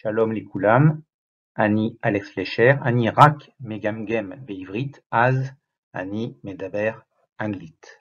Shalom likoulam, ani Alex Fleischer, ani rak megamgem beivrit, az ani medaber anglit.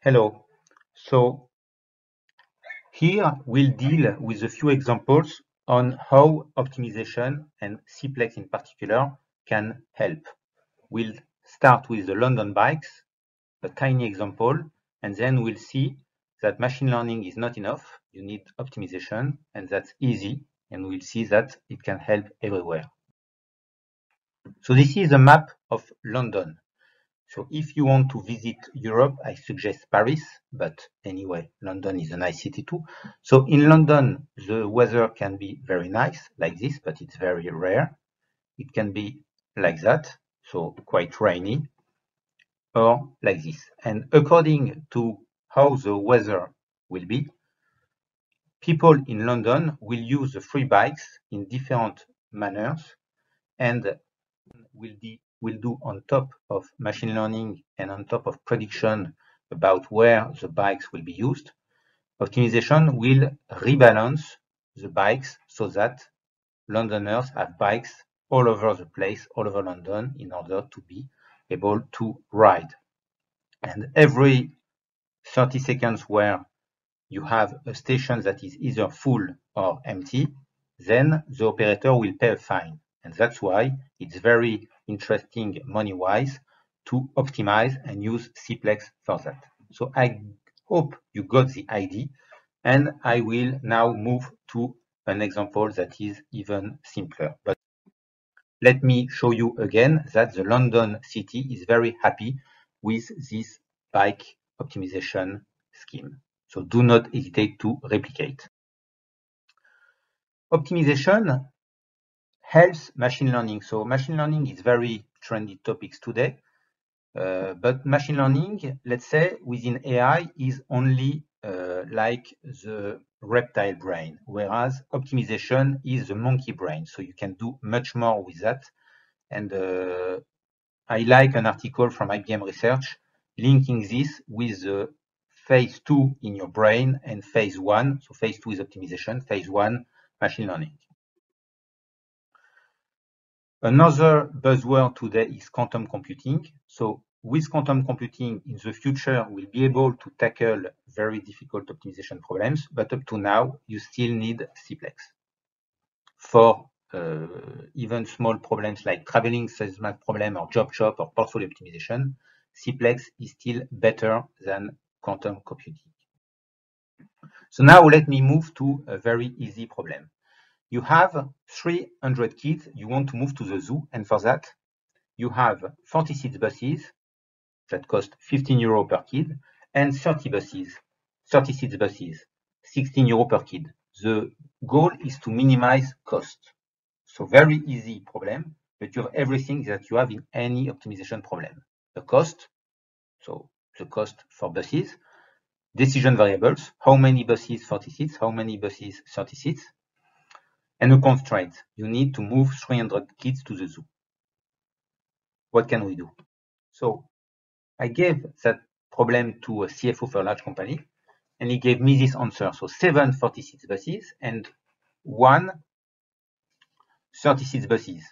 Hello. So here we'll deal with a few examples on how optimization and CPLEX in particular can help. We'll start with the London bikes, a tiny example, and then we'll see that machine learning is not enough. You need optimization, and that's easy. And we'll see that it can help everywhere. So this is a map of London. So if you want to visit Europe, I suggest Paris, but anyway, London is a nice city too. So in London, the weather can be very nice like this, but it's very rare. It can be like that, so quite rainy, or like this. And according to how the weather will be, people in London will use the free bikes in different manners and will, be, will do on top of machine learning and on top of prediction about where the bikes will be used. Optimization will rebalance the bikes so that Londoners have bikes all over the place, all over London, in order to be able to ride. And every 30 seconds where you have a station that is either full or empty, then the operator will pay a fine. And that's why it's very interesting money-wise to optimize and use Cplex for that. So I hope you got the idea and I will now move to an example that is even simpler. But let me show you again that the London city is very happy with this bike optimization scheme. So do not hesitate to replicate. Optimization helps machine learning. So machine learning is very trendy topics today. Uh, but machine learning, let's say within AI is only uh, like the reptile brain, whereas optimization is the monkey brain. So you can do much more with that. And uh, I like an article from IBM Research linking this with the phase two in your brain and phase one. So phase two is optimization, phase one, machine learning. Another buzzword today is quantum computing. So with quantum computing in the future, we'll be able to tackle very difficult optimization problems, but up to now, you still need Cplex. For uh, even small problems like traveling salesman problem or job shop or portfolio optimization, Cplex is still better than quantum computing. So now let me move to a very easy problem. You have 300 kids you want to move to the zoo, and for that, you have 46 buses that cost 15 euro per kid and 30 buses, 36 buses, 16 euro per kid. The goal is to minimize cost. So very easy problem, but you have everything that you have in any optimization problem. The cost, so the cost for buses, decision variables, how many buses 46, how many buses 36, and a constraint. You need to move 300 kids to the zoo. What can we do? So I gave that problem to a CFO for a large company, and he gave me this answer. So seven 46 buses and one 36 buses.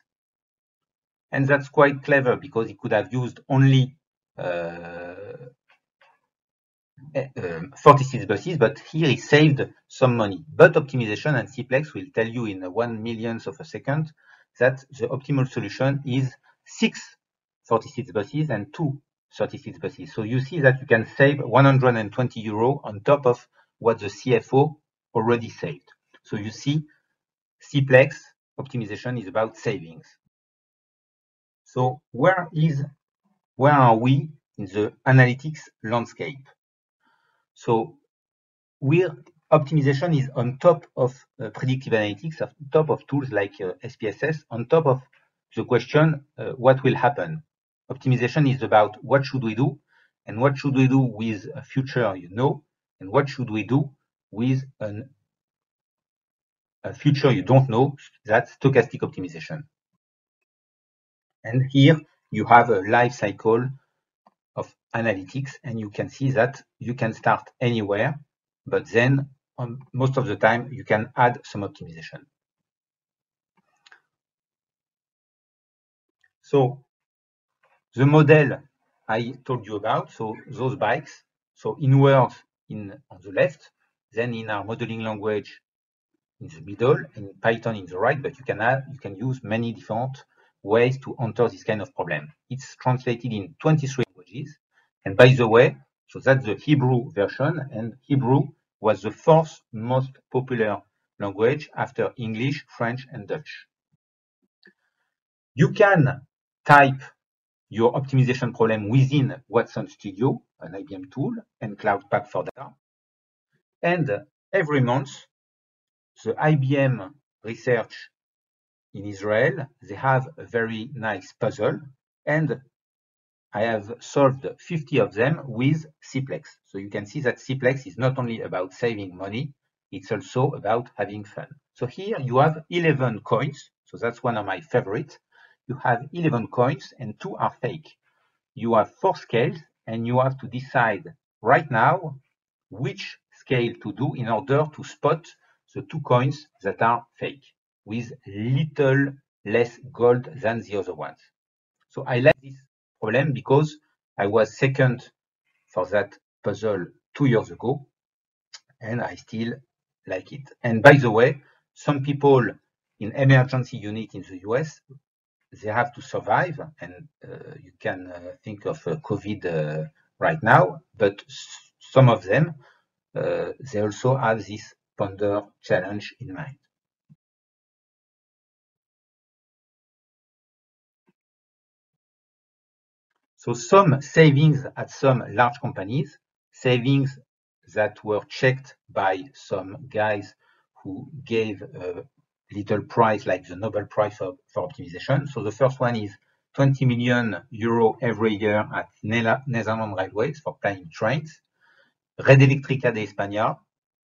And that's quite clever because he could have used only uh, um, 46 buses, but here he saved some money. But optimization and Cplex will tell you in one millionth of a second that the optimal solution is six 46 buses and two 36 buses. So you see that you can save 120 euro on top of what the CFO already saved. So you see, Cplex optimization is about savings. So where is, where are we in the analytics landscape? So we're optimization is on top of uh, predictive analytics, on top of tools like uh, SPSS, on top of the question, uh, what will happen? Optimization is about what should we do and what should we do with a future you know, and what should we do with an, a future you don't know, that's stochastic optimization. And here you have a life cycle of analytics and you can see that you can start anywhere but then um, most of the time you can add some optimization. So the model I told you about, so those bikes, so in words in on the left, then in our modeling language in the middle and Python in the right, but you can add, you can use many different ways to enter this kind of problem. It's translated in 23 languages. And by the way, so that's the Hebrew version, and Hebrew was the fourth most popular language after English, French, and Dutch. You can type your optimization problem within Watson Studio, an IBM tool, and Cloud Pak for Data. And every month, the IBM research in Israel, they have a very nice puzzle, and I have solved 50 of them with Cplex. So you can see that Cplex is not only about saving money, it's also about having fun. So here you have 11 coins. So that's one of my favorites. You have 11 coins and two are fake. You have four scales and you have to decide right now which scale to do in order to spot the two coins that are fake with little less gold than the other ones. So I like this problem because I was second for that puzzle two years ago and I still like it. And by the way, some people in emergency unit in the US, they have to survive and uh, you can uh, think of uh, COVID uh, right now, but some of them, uh, they also have this Ponder challenge in mind. Some savings at some large companies, savings that were checked by some guys who gave a little prize like the Nobel Prize for, for optimization. So the first one is 20 million euro every year at Netherlands Railways for planning trains. Red Eléctrica de España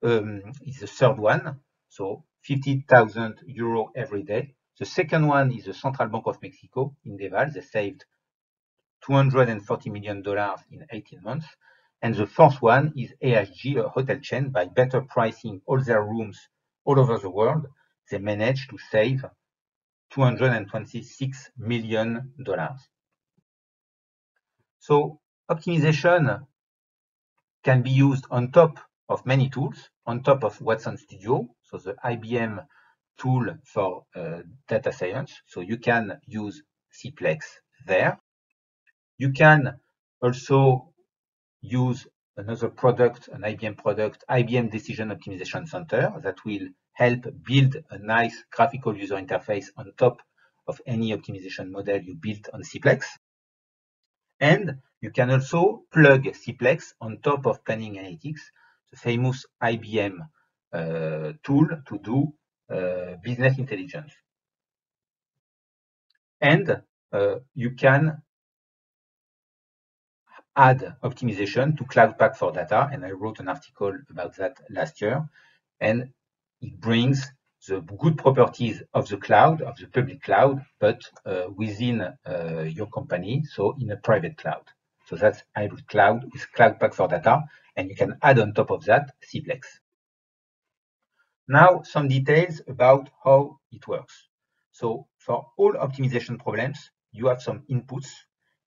um, is the third one, so 50,000 euro every day. The second one is the Central Bank of Mexico Indeval. They saved 240 million dollars in 18 months. And the fourth one is AHG, a hotel chain. By better pricing all their rooms all over the world, they managed to save 226 million dollars. So optimization can be used on top of many tools, on top of Watson Studio, so the IBM tool for uh, data science. So you can use Cplex there. You can also use another product, an IBM product, IBM Decision Optimization Center that will help build a nice graphical user interface on top of any optimization model you built on Cplex. And you can also plug Cplex on top of Planning Analytics, the famous IBM uh, tool to do uh, business intelligence. And uh, you can add optimization to Cloud Pak for Data, and I wrote an article about that last year, and it brings the good properties of the cloud, of the public cloud, but uh, within uh, your company, so in a private cloud. So that's hybrid cloud with Cloud Pak for Data, and you can add on top of that Cplex. Now, some details about how it works. So for all optimization problems, you have some inputs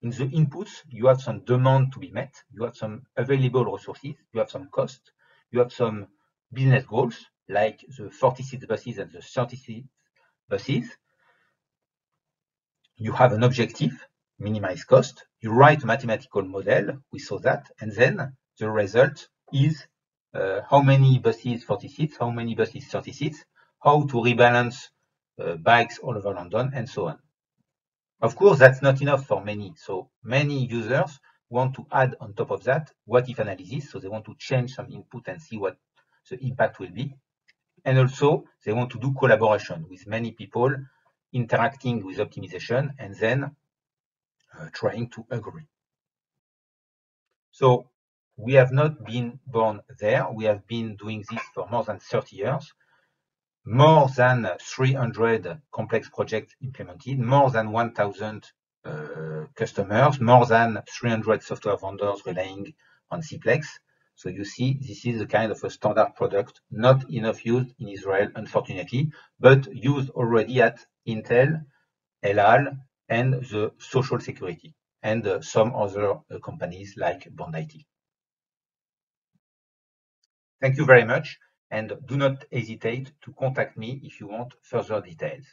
in the inputs, you have some demand to be met, you have some available resources, you have some cost, you have some business goals, like the 46 buses and the 36 buses. You have an objective, minimize cost. You write a mathematical model, we saw that, and then the result is uh, how many buses 46, how many buses 36, how to rebalance uh, bikes all over London, and so on. Of course, that's not enough for many. So many users want to add on top of that what if analysis. So they want to change some input and see what the impact will be. And also they want to do collaboration with many people interacting with optimization and then uh, trying to agree. So we have not been born there. We have been doing this for more than 30 years more than 300 complex projects implemented, more than 1,000 uh, customers, more than 300 software vendors relying on Cplex. So you see, this is a kind of a standard product, not enough used in Israel, unfortunately, but used already at Intel, El Al, and the social security, and uh, some other uh, companies like BondIT. Thank you very much, and do not hesitate to contact me if you want further details.